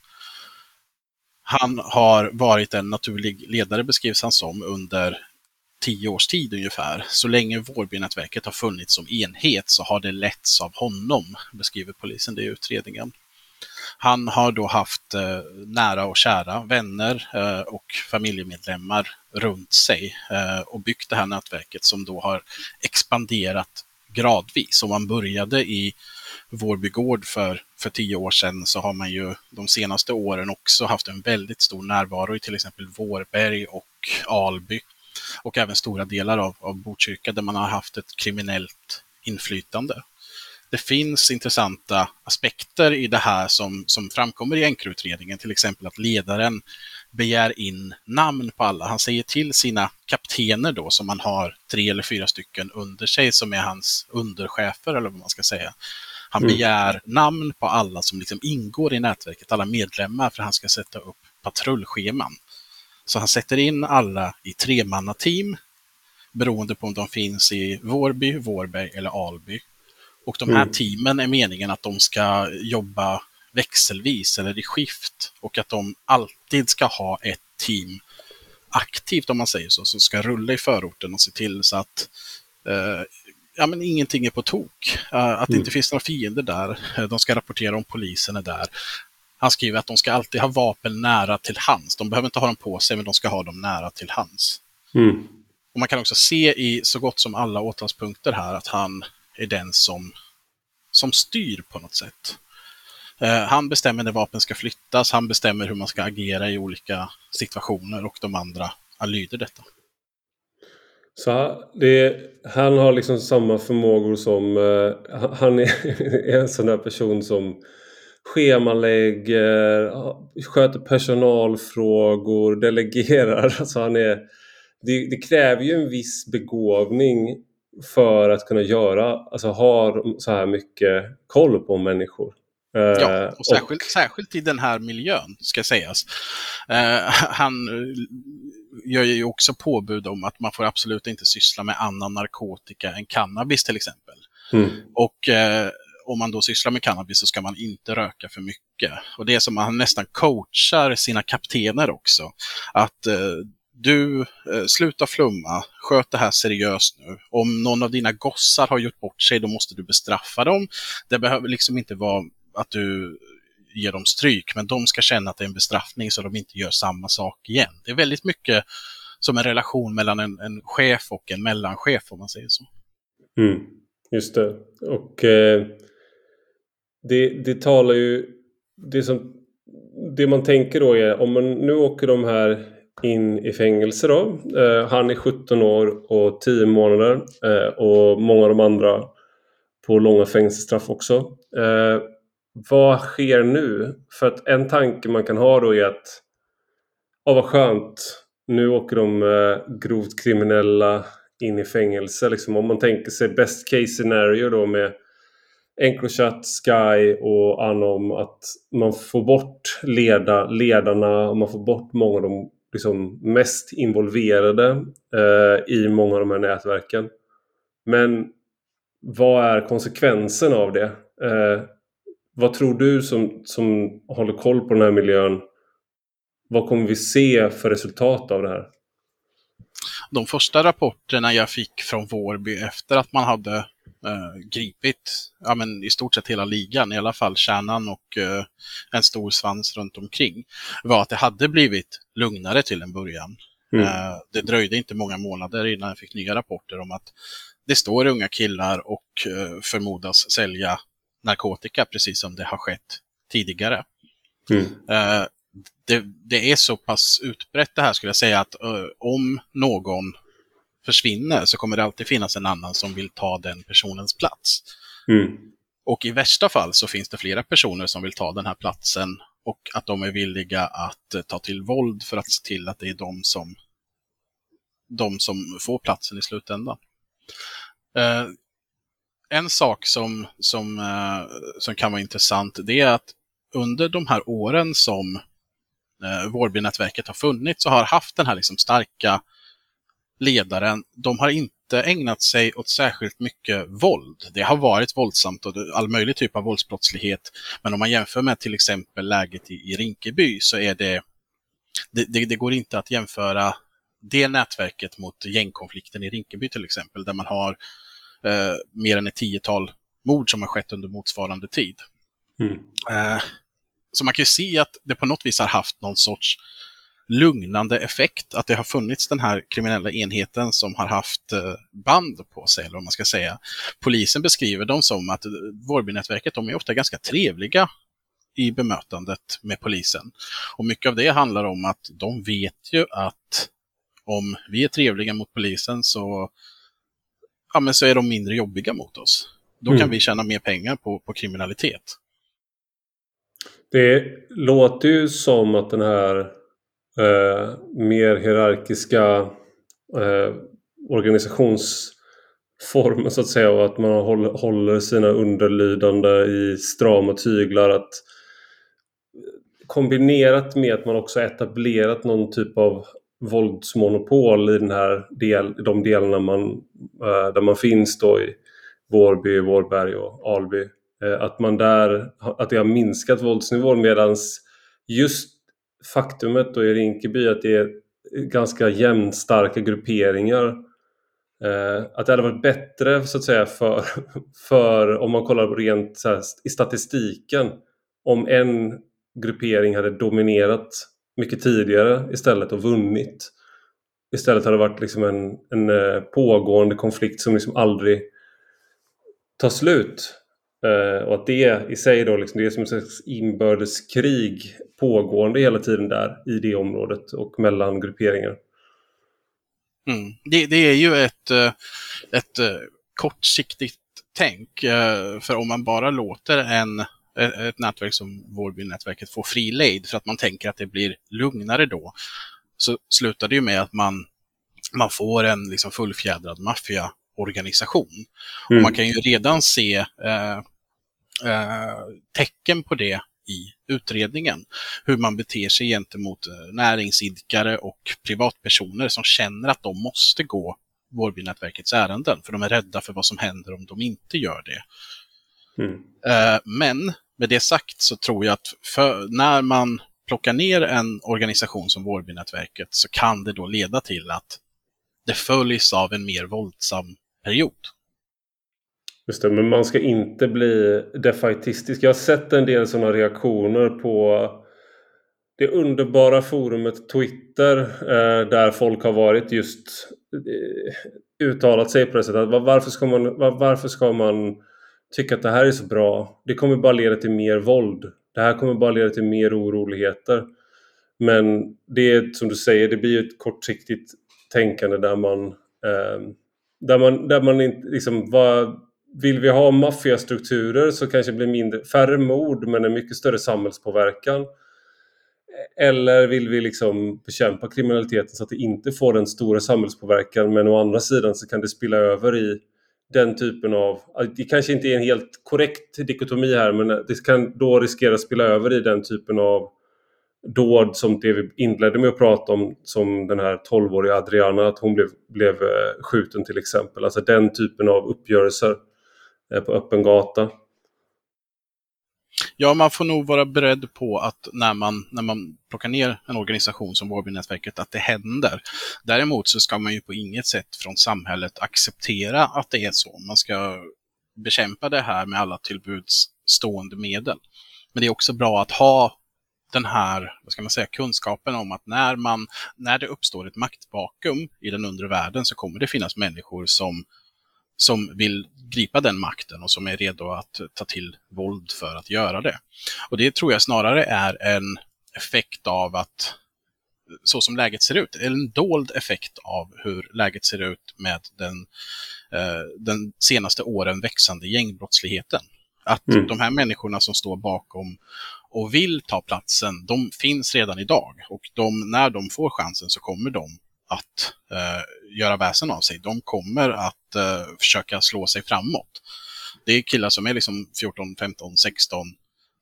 Han har varit en naturlig ledare, beskrivs han som, under tio års tid ungefär. Så länge Vårbynätverket har funnits som enhet så har det letts av honom, beskriver polisen det i utredningen. Han har då haft eh, nära och kära vänner eh, och familjemedlemmar runt sig eh, och byggt det här nätverket som då har expanderat gradvis. Om man började i Vårby gård för, för tio år sedan så har man ju de senaste åren också haft en väldigt stor närvaro i till exempel Vårberg och Alby och även stora delar av, av Botkyrka där man har haft ett kriminellt inflytande. Det finns intressanta aspekter i det här som, som framkommer i enkerutredningen, till exempel att ledaren begär in namn på alla. Han säger till sina kaptener då, som han har tre eller fyra stycken under sig, som är hans underchefer eller vad man ska säga. Han mm. begär namn på alla som liksom ingår i nätverket, alla medlemmar, för han ska sätta upp patrullscheman. Så han sätter in alla i tremannateam beroende på om de finns i Vårby, Vårberg eller Alby. Och de här mm. teamen är meningen att de ska jobba växelvis eller i skift och att de alltid ska ha ett team aktivt om man säger så, som ska rulla i förorten och se till så att eh, ja, men ingenting är på tok. Uh, att det mm. inte finns några fiender där. De ska rapportera om polisen är där. Han skriver att de ska alltid ha vapen nära till hands. De behöver inte ha dem på sig, men de ska ha dem nära till hands.
Mm.
Och Man kan också se i så gott som alla åtalspunkter här att han är den som, som styr på något sätt. Eh, han bestämmer när vapen ska flyttas, han bestämmer hur man ska agera i olika situationer och de andra lyder detta.
Så det, han har liksom samma förmågor som... Uh, han [laughs] är en sån där person som schemalägger, sköter personalfrågor, delegerar. [laughs] Alltså han är, det, det, kräver ju en viss begåvning för att kunna göra, alltså ha så här mycket koll på människor.
Ja, eh, och särskilt, och... särskilt i den här miljön, ska sägas. Uh, han gör ju också påbud om att man får absolut inte syssla med annan narkotika än cannabis till exempel.
Mm.
Och uh, om man då sysslar med cannabis så ska man inte röka för mycket. Och det är som att han nästan coachar sina kaptener också. Att eh, du, eh, sluta flumma, sköt det här seriöst nu. Om någon av dina gossar har gjort bort sig, då måste du bestraffa dem. Det behöver liksom inte vara att du ger dem stryk, men de ska känna att det är en bestraffning så de inte gör samma sak igen. Det är väldigt mycket som en relation mellan en, en chef och en mellanchef, om man säger så.
Mm, just det. Och eh, det, det talar ju... Det, som, det man tänker då är om man nu åker de här in i fängelse då. Eh, han är 17 år och 10 månader eh, och många av de andra på långa fängelsestraff också. Eh, vad sker nu? För att en tanke man kan ha då är att Ja, vad skönt. nu åker de eh, grovt kriminella in i fängelse. Liksom, om man tänker sig best case scenario då med Encrochat, Sky och Anom att man får bort leda, ledarna och man får bort många av de liksom, mest involverade eh, i många av de här nätverken. Men vad är konsekvensen av det? Eh, vad tror du som, som håller koll på den här miljön? Vad kommer vi se för resultat av det här?
De första rapporterna jag fick från Vårby efter att man hade eh, gripit ja, men i stort sett hela ligan, i alla fall kärnan och eh, en stor svans runt omkring, var att det hade blivit lugnare till en början. Mm. Eh, det dröjde inte många månader innan jag fick nya rapporter om att det står unga killar och eh, förmodas sälja narkotika, precis som det har skett tidigare. Mm. Eh, det, det, är så pass utbrett det här skulle jag säga att uh, om någon försvinner så kommer det alltid finnas en annan som vill ta den personens plats. Mm. Och i värsta fall så finns det flera personer som vill ta den här platsen och att de är villiga att uh, ta till våld för att se till att det är de som, de som får platsen i slutändan. En sak som, som, eh, som kan vara intressant det är att under de här åren som eh, Vårbynätverket har funnits och har haft den här liksom starka ledaren, de har inte ägnat sig åt särskilt mycket våld. Det har varit våldsamt och all möjlig typ av våldsbrottslighet. Men om man jämför med till exempel läget i, i Rinkeby så är det, det, det, det går inte att jämföra det nätverket mot gängkonflikten i Rinkeby till exempel, där man har eh, mer än ett tiotal mord som har skett under motsvarande tid. Mm. Eh, så man kan ju se att det på något vis har haft någon sorts lugnande effekt. Att det har funnits den här kriminella enheten som har haft eh, band på sig, eller vad man ska säga. Polisen beskriver dem som att Vårbynätverket, de är ofta ganska trevliga i bemötandet med polisen. Och mycket av det handlar om att de vet ju att om vi är trevliga mot polisen så, ja, men så är de mindre jobbiga mot oss. Då kan mm. vi tjäna mer pengar på, på kriminalitet.
Det låter ju som att den här eh, mer hierarkiska eh, organisationsformen så att säga och att man håller, håller sina underlydande i strama tyglar. Att kombinerat med att man också etablerat någon typ av våldsmonopol i den här del, de delarna man, eh, där man finns då i Vårby, Vårberg och Alby. Eh, att man där, att det har minskat våldsnivån medan just faktumet då i Rinkeby att det är ganska jämnstarka grupperingar. Eh, att det hade varit bättre så att säga för, [laughs] för om man kollar rent här, i statistiken om en gruppering hade dominerat mycket tidigare istället och vunnit. Istället hade det varit liksom en, en eh, pågående konflikt som liksom aldrig tar slut. Eh, och att det i sig då, liksom, det är som ett slags inbördeskrig pågående hela tiden där i det området och mellan grupperingar.
Mm. Det, det, är ju ett, eh, ett kortsiktigt tänk. För om man bara låter en, ett nätverk som Vårbynätverket få fri lejd för att man tänker att det blir lugnare då, så slutar det ju med att man, man får en liksom fullfjädrad maffiaorganisation. Mm. Och man kan ju redan se eh, Eh, tecken på det i utredningen. Hur man beter sig gentemot eh, näringsidkare och privatpersoner som känner att de måste gå Vårbynätverkets ärenden, för de är rädda för vad som händer om de inte gör det. Mm. Eh, men med det sagt så tror jag att för, när man plockar ner en organisation som Vårbynätverket så kan det då leda till att det följs av en mer våldsam period.
Just det, men man ska inte bli defaitistisk. Jag har sett en del sådana reaktioner på det underbara forumet Twitter eh, där folk har varit just eh, uttalat sig på det sättet. Varför ska, man, varför ska man tycka att det här är så bra? Det kommer bara leda till mer våld. Det här kommer bara leda till mer oroligheter. Men det är som du säger, det blir ett kortsiktigt tänkande där man eh, där man, där man inte liksom, vad, vill vi ha maffiastrukturer så kanske det blir mindre, färre mord men en mycket större samhällspåverkan. eller vill vi liksom bekämpa kriminaliteten så att det inte får den stora samhällspåverkan men å andra sidan så kan det spilla över i den typen av, det kanske inte är en helt korrekt dikotomi här men det kan då riskera att spilla över i den typen av dåd som det vi inledde med att prata om som den här 12-åriga Adriana, att hon blev, blev eh, skjuten till exempel. Alltså den typen av uppgörelser eh, på öppen gata.
Ja, man får nog vara beredd på att när man, när man plockar ner en organisation som Vårbynätverket, att det händer. Däremot så ska man ju på inget sätt från samhället acceptera att det är så. Man ska bekämpa det här med alla tillbudsstående medel. Men det är också bra att ha den här, vad ska man säga, kunskapen om att när, man, när det uppstår ett maktvakuum i den undre världen så kommer det finnas människor som som vill gripa den makten och som är redo att ta till våld för att göra det. Och det tror jag snarare är en effekt av att så som läget ser ut, en dold effekt av hur läget ser ut med den, eh, den senaste åren växande gängbrottsligheten. Att mm. de här människorna som står bakom och vill ta platsen, de finns redan idag. Och de, när de får chansen så kommer de att eh, göra väsen av sig. De kommer att eh, försöka slå sig framåt. Det är killar som är liksom 14, 15, 16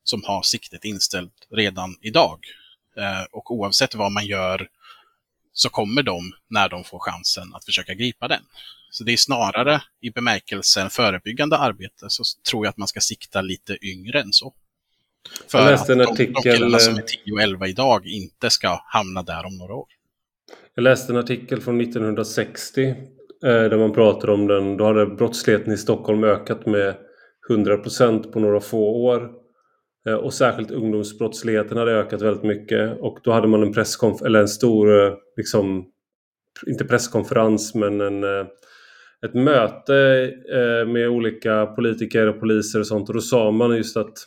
som har siktet inställt redan idag. Eh, och oavsett vad man gör så kommer de, när de får chansen, att försöka gripa den. Så det är snarare i bemärkelsen förebyggande arbete så tror jag att man ska sikta lite yngre än så. För att de, artikel... de killarna som är 10 och 11 idag inte ska hamna där om några år.
Jag läste en artikel från 1960 eh, där man pratar om den. Då hade brottsligheten i Stockholm ökat med 100% på några få år. Eh, och särskilt ungdomsbrottsligheten hade ökat väldigt mycket. Och då hade man en presskonf eller en stor, eh, liksom, inte presskonferens men en, eh, ett möte eh, med olika politiker och poliser och sånt. Och då sa man just att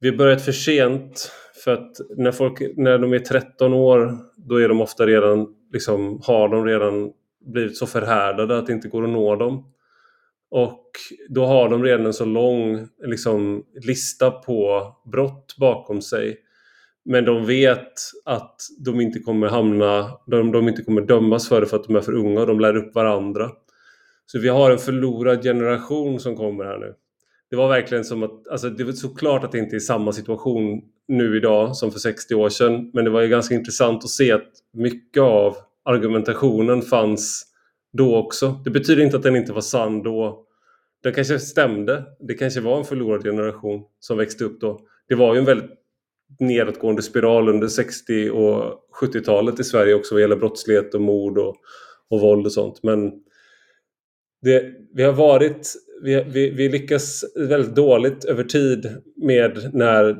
vi börjat för sent för att när, folk, när de är 13 år då är de ofta redan, liksom, har de redan blivit så förhärdade att det inte går att nå dem. Och då har de redan en så lång liksom, lista på brott bakom sig. Men de vet att de inte kommer hamna, de, de inte kommer dömas för det för att de är för unga och de lär upp varandra. Så vi har en förlorad generation som kommer här nu. Det var verkligen som att, alltså det var såklart att det inte är samma situation nu idag som för 60 år sedan. Men det var ju ganska intressant att se att mycket av argumentationen fanns då också. Det betyder inte att den inte var sann då. Den kanske stämde. Det kanske var en förlorad generation som växte upp då. Det var ju en väldigt nedåtgående spiral under 60 och 70-talet i Sverige också vad gäller brottslighet och mord och, och våld och sånt. Men det, vi har varit, vi, vi, vi lyckas väldigt dåligt över tid med när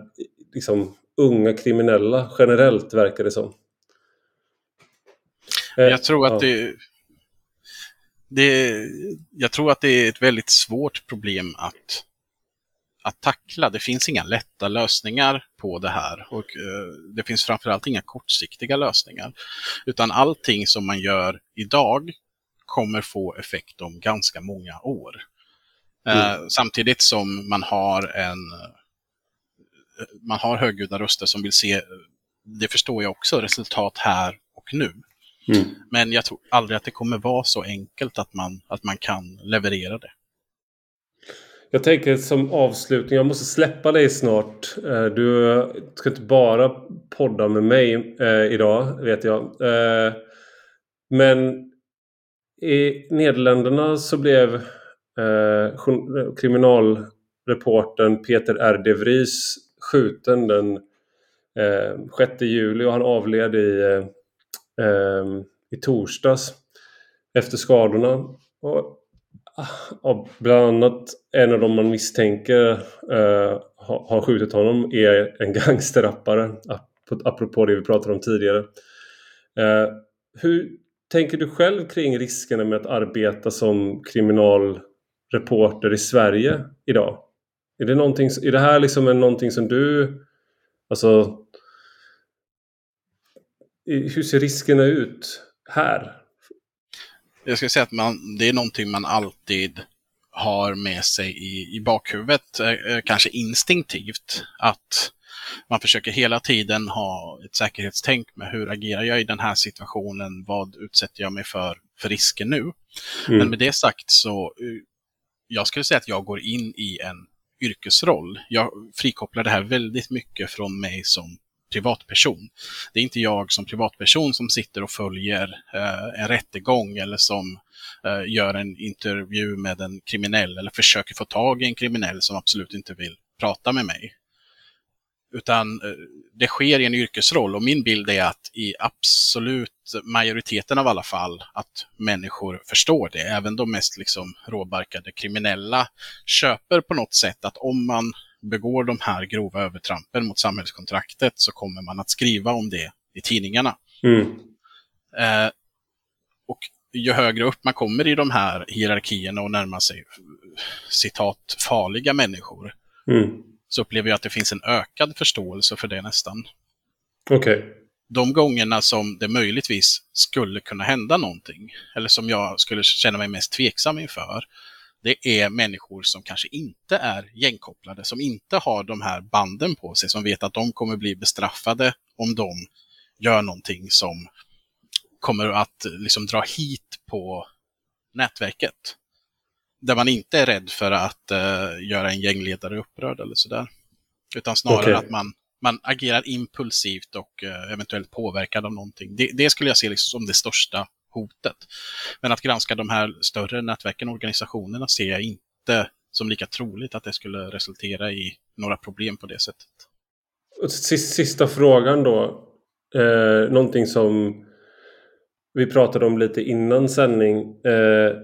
liksom, unga kriminella generellt, verkar det som.
Jag tror att eh, det, det, jag tror att det är ett väldigt svårt problem att, att tackla. Det finns inga lätta lösningar på det här och uh, det finns framförallt inga kortsiktiga lösningar. Utan allting som man gör idag kommer få effekt om ganska många år. Mm. Uh, samtidigt som man har en man har högljudda röster som vill se, det förstår jag också, resultat här och nu. Mm. Men jag tror aldrig att det kommer vara så enkelt att man, att man kan leverera det.
Jag tänker som avslutning, jag måste släppa dig snart. Eh, du ska inte bara podda med mig eh, idag, vet jag. Eh, men i Nederländerna så blev kriminalreporten Peter R. de Vries skjuten den eh, 6 juli och han avled i, eh, eh i torsdags efter skadorna. Och, ah, och bland annat en av dem man misstänker eh, har, har skjutit honom är en [laughs] gangsterrappare, apropå det vi pratade om tidigare. Eh, hur tänker du själv kring riskerna med att arbeta som kriminalreporter i Sverige idag? Är det, någonting, är det här liksom någonting som du... Alltså... Hur ser riskerna ut här?
Jag ska säga att man, det är någonting man alltid har med sig i, i bakhuvudet, eh, kanske instinktivt, att man försöker hela tiden ha ett säkerhetstänk med hur agerar jag i den här situationen? Vad utsätter jag mig för, för risker nu? Mm. Men med det sagt så, eh, jag skulle säga att jag går in i en yrkesroll. Jag frikopplar det här väldigt mycket från mig som privatperson. Det är inte jag som privatperson som sitter och följer eh, en rättegång eller som eh, gör en intervju med en kriminell eller försöker få tag i en kriminell som absolut inte vill prata med mig. Utan eh, det sker i en yrkesroll och min bild är att i absolut majoriteten av alla fall att människor förstår det. Även de mest liksom råbarkade kriminella köper på något sätt att om man begår de här grova övertrampen mot samhällskontraktet så kommer man att skriva om det i tidningarna. Mm. Eh, och ju högre upp man kommer i de här hierarkierna och närmar sig citat farliga människor mm. Så upplever jag att det finns en ökad förståelse för det nästan.
Okej. Okay.
De gångerna som det möjligtvis skulle kunna hända någonting, eller som jag skulle känna mig mest tveksam inför, det är människor som kanske inte är gängkopplade, som inte har de här banden på sig, som vet att de kommer bli bestraffade om de gör någonting som kommer att liksom dra hit på nätverket. Där man inte är rädd för att uh, göra en gängledare upprörd eller sådär. Utan snarare okay. att man, man agerar impulsivt och uh, eventuellt påverkad av någonting. Det, det skulle jag se liksom som det största hotet. Men att granska de här större nätverken och organisationerna ser jag inte som lika troligt att det skulle resultera i några problem på det sättet.
Sista frågan då. Eh, någonting som vi pratade om lite innan sändning. Eh,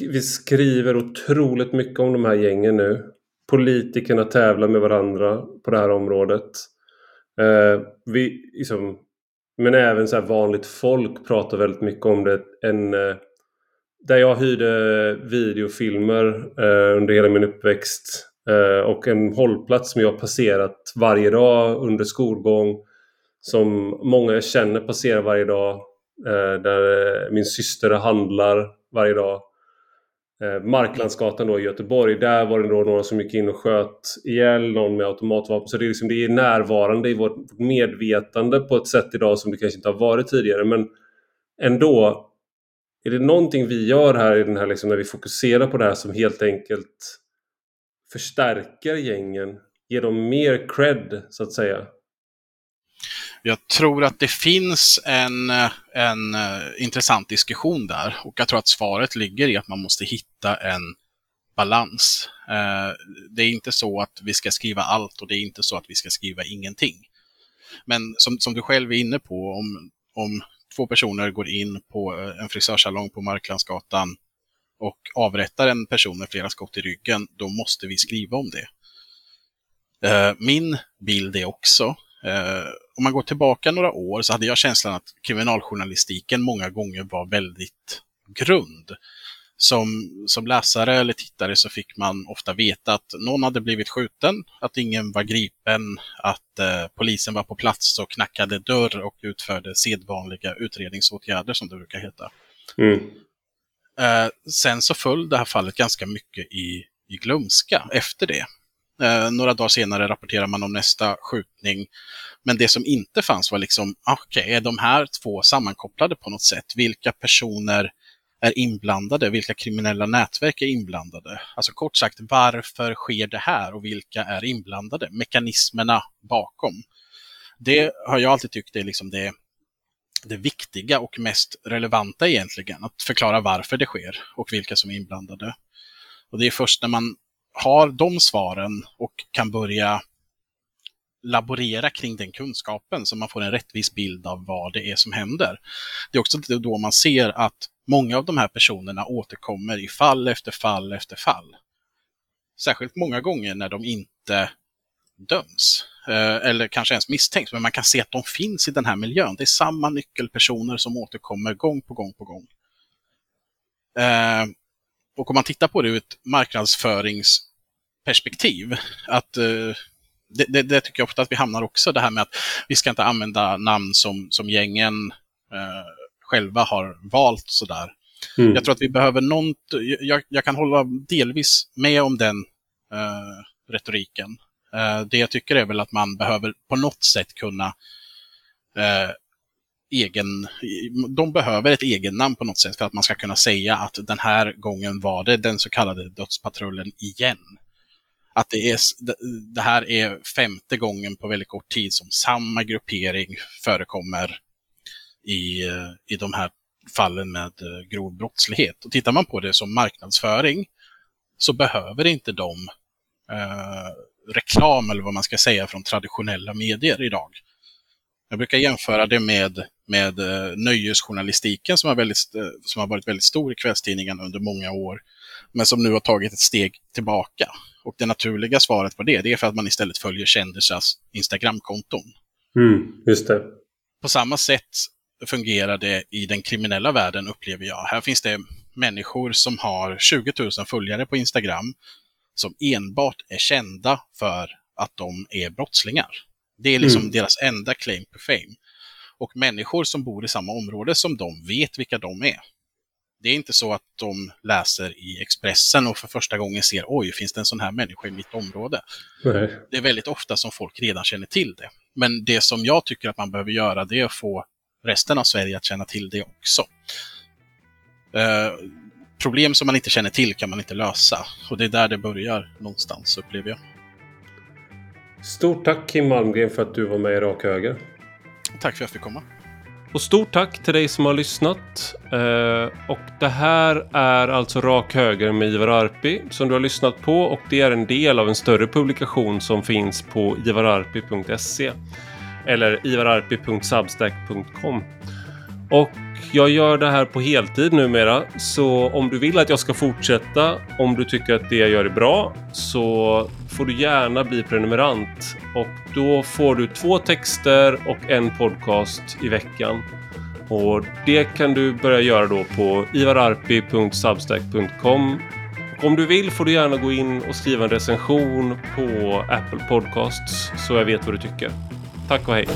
vi skriver otroligt mycket om de här gängen nu. Politikerna tävlar med varandra på det här området. Eh, vi, liksom, men även så vanligt folk pratar väldigt mycket om det. En, eh, där jag hyrde videofilmer eh, under hela min uppväxt eh, och en hållplats som jag passerat varje dag under skolgång som många jag känner passerar varje dag eh, där eh, min syster handlar varje dag eh, Marklandsgatan då i Göteborg. Där var det då några som gick in och sköt ihjäl någon med automatvapen. Så det är, liksom, det är närvarande i vårt medvetande på ett sätt idag som det kanske inte har varit tidigare. Men ändå, är det någonting vi gör här, i den här liksom, när vi fokuserar på det här som helt enkelt förstärker gängen? Ger dem mer cred, så att säga?
Jag tror att det finns en, en eh, intressant diskussion där och jag tror att svaret ligger i att man måste hitta en balans. Eh, det är inte så att vi ska skriva allt och det är inte så att vi ska skriva ingenting. Men som, som du själv är inne på, om, om två personer går in på eh, en frisörsalong på Marklandsgatan och avrättar en person med flera skott i ryggen, då måste vi skriva om det. Min bild är också om man går tillbaka några år så hade jag känslan att kriminaljournalistiken många gånger var väldigt grund. Som, som läsare eller tittare så fick man ofta veta att någon hade blivit skjuten, att ingen var gripen, att eh, polisen var på plats och knackade dörr och utförde sedvanliga utredningsåtgärder som det brukar heta. Mm. Eh, sen så föll det här fallet ganska mycket i, i glömska efter det. Eh, några dagar senare rapporterar man om nästa skjutning. Men det som inte fanns var liksom, ah, okej, okay, är de här två sammankopplade på något sätt? Vilka personer är inblandade? Vilka kriminella nätverk är inblandade? Alltså kort sagt, varför sker det här och vilka är inblandade? Mekanismerna bakom. Det har jag alltid tyckt är liksom det, det viktiga och mest relevanta egentligen, att förklara varför det sker och vilka som är inblandade. Och det är först när man har de svaren och kan börja laborera kring den kunskapen så man får en rättvis bild av vad det är som händer. Det är också då man ser att många av de här personerna återkommer i fall efter fall efter fall. Särskilt många gånger när de inte döms. Eh, eller kanske ens misstänks, men man kan se att de finns i den här miljön. Det är samma nyckelpersoner som återkommer gång på gång på gång. Eh, Eh, och om man tittar på det ur ett marknadsföringsperspektiv, att uh, det, det, det, tycker jag ofta att vi hamnar också, det här med att vi ska inte använda namn som, som gängen uh, själva har valt sådär. Mm. Jag tror att vi behöver något, jag, jag, kan hålla delvis med om den uh, retoriken. Eh, det jag tycker är väl att man behöver på något sätt kunna eh, egen, de behöver ett egennamn på något sätt för att man ska kunna säga att den här gången var det den så kallade dödspatrullen igen. Att det, är, det här är femte gången på väldigt kort tid som samma gruppering förekommer i, i de här fallen med eh, grov brottslighet. Och tittar man på det som marknadsföring så behöver inte de eh, reklam eller vad man ska säga från traditionella medier idag. Jag brukar jämföra det med, med uh, nöjesjournalistiken som har, väldigt, som har varit väldigt stor i kvällstidningarna under många år, men som nu har tagit ett steg tillbaka. Och det naturliga svaret på det, det är för att man istället följer kändisars Instagramkonton.
Mm, just det.
På samma sätt fungerar det i den kriminella världen, upplever jag. Här finns det människor som har 20 000 följare på Instagram som enbart är kända för att de är brottslingar. Det är liksom mm. deras enda claim to fame. Och människor som bor i samma område som de vet vilka de är. Det är inte så att de läser i Expressen och för första gången ser oj, finns det en sån här människa i mitt område? Nej. Det är väldigt ofta som folk redan känner till det. Men det som jag tycker att man behöver göra det är att få resten av Sverige att känna till det också. Eh, problem som man inte känner till kan man inte lösa. Och det är där det börjar någonstans, upplever jag.
Stort tack Kim Malmgren för att du var med i Rak Höger.
Tack för att jag fick komma.
Och stort tack till dig som har lyssnat. Eh, och det här är alltså Rak Höger med Ivar Arpi som du har lyssnat på och det är en del av en större publikation som finns på ivararpi.se eller ivararpi.substack.com. Och jag gör det här på heltid numera, så om du vill att jag ska fortsätta, om du tycker att det jag gör är bra, så får du gärna bli prenumerant. Och då får du två texter och en podcast i veckan. Och det kan du börja göra då på ivararpi.substack.com. Och om du vill får du gärna gå in och skriva en recension på Apple Podcasts så jag vet vad du tycker. Tack och hej!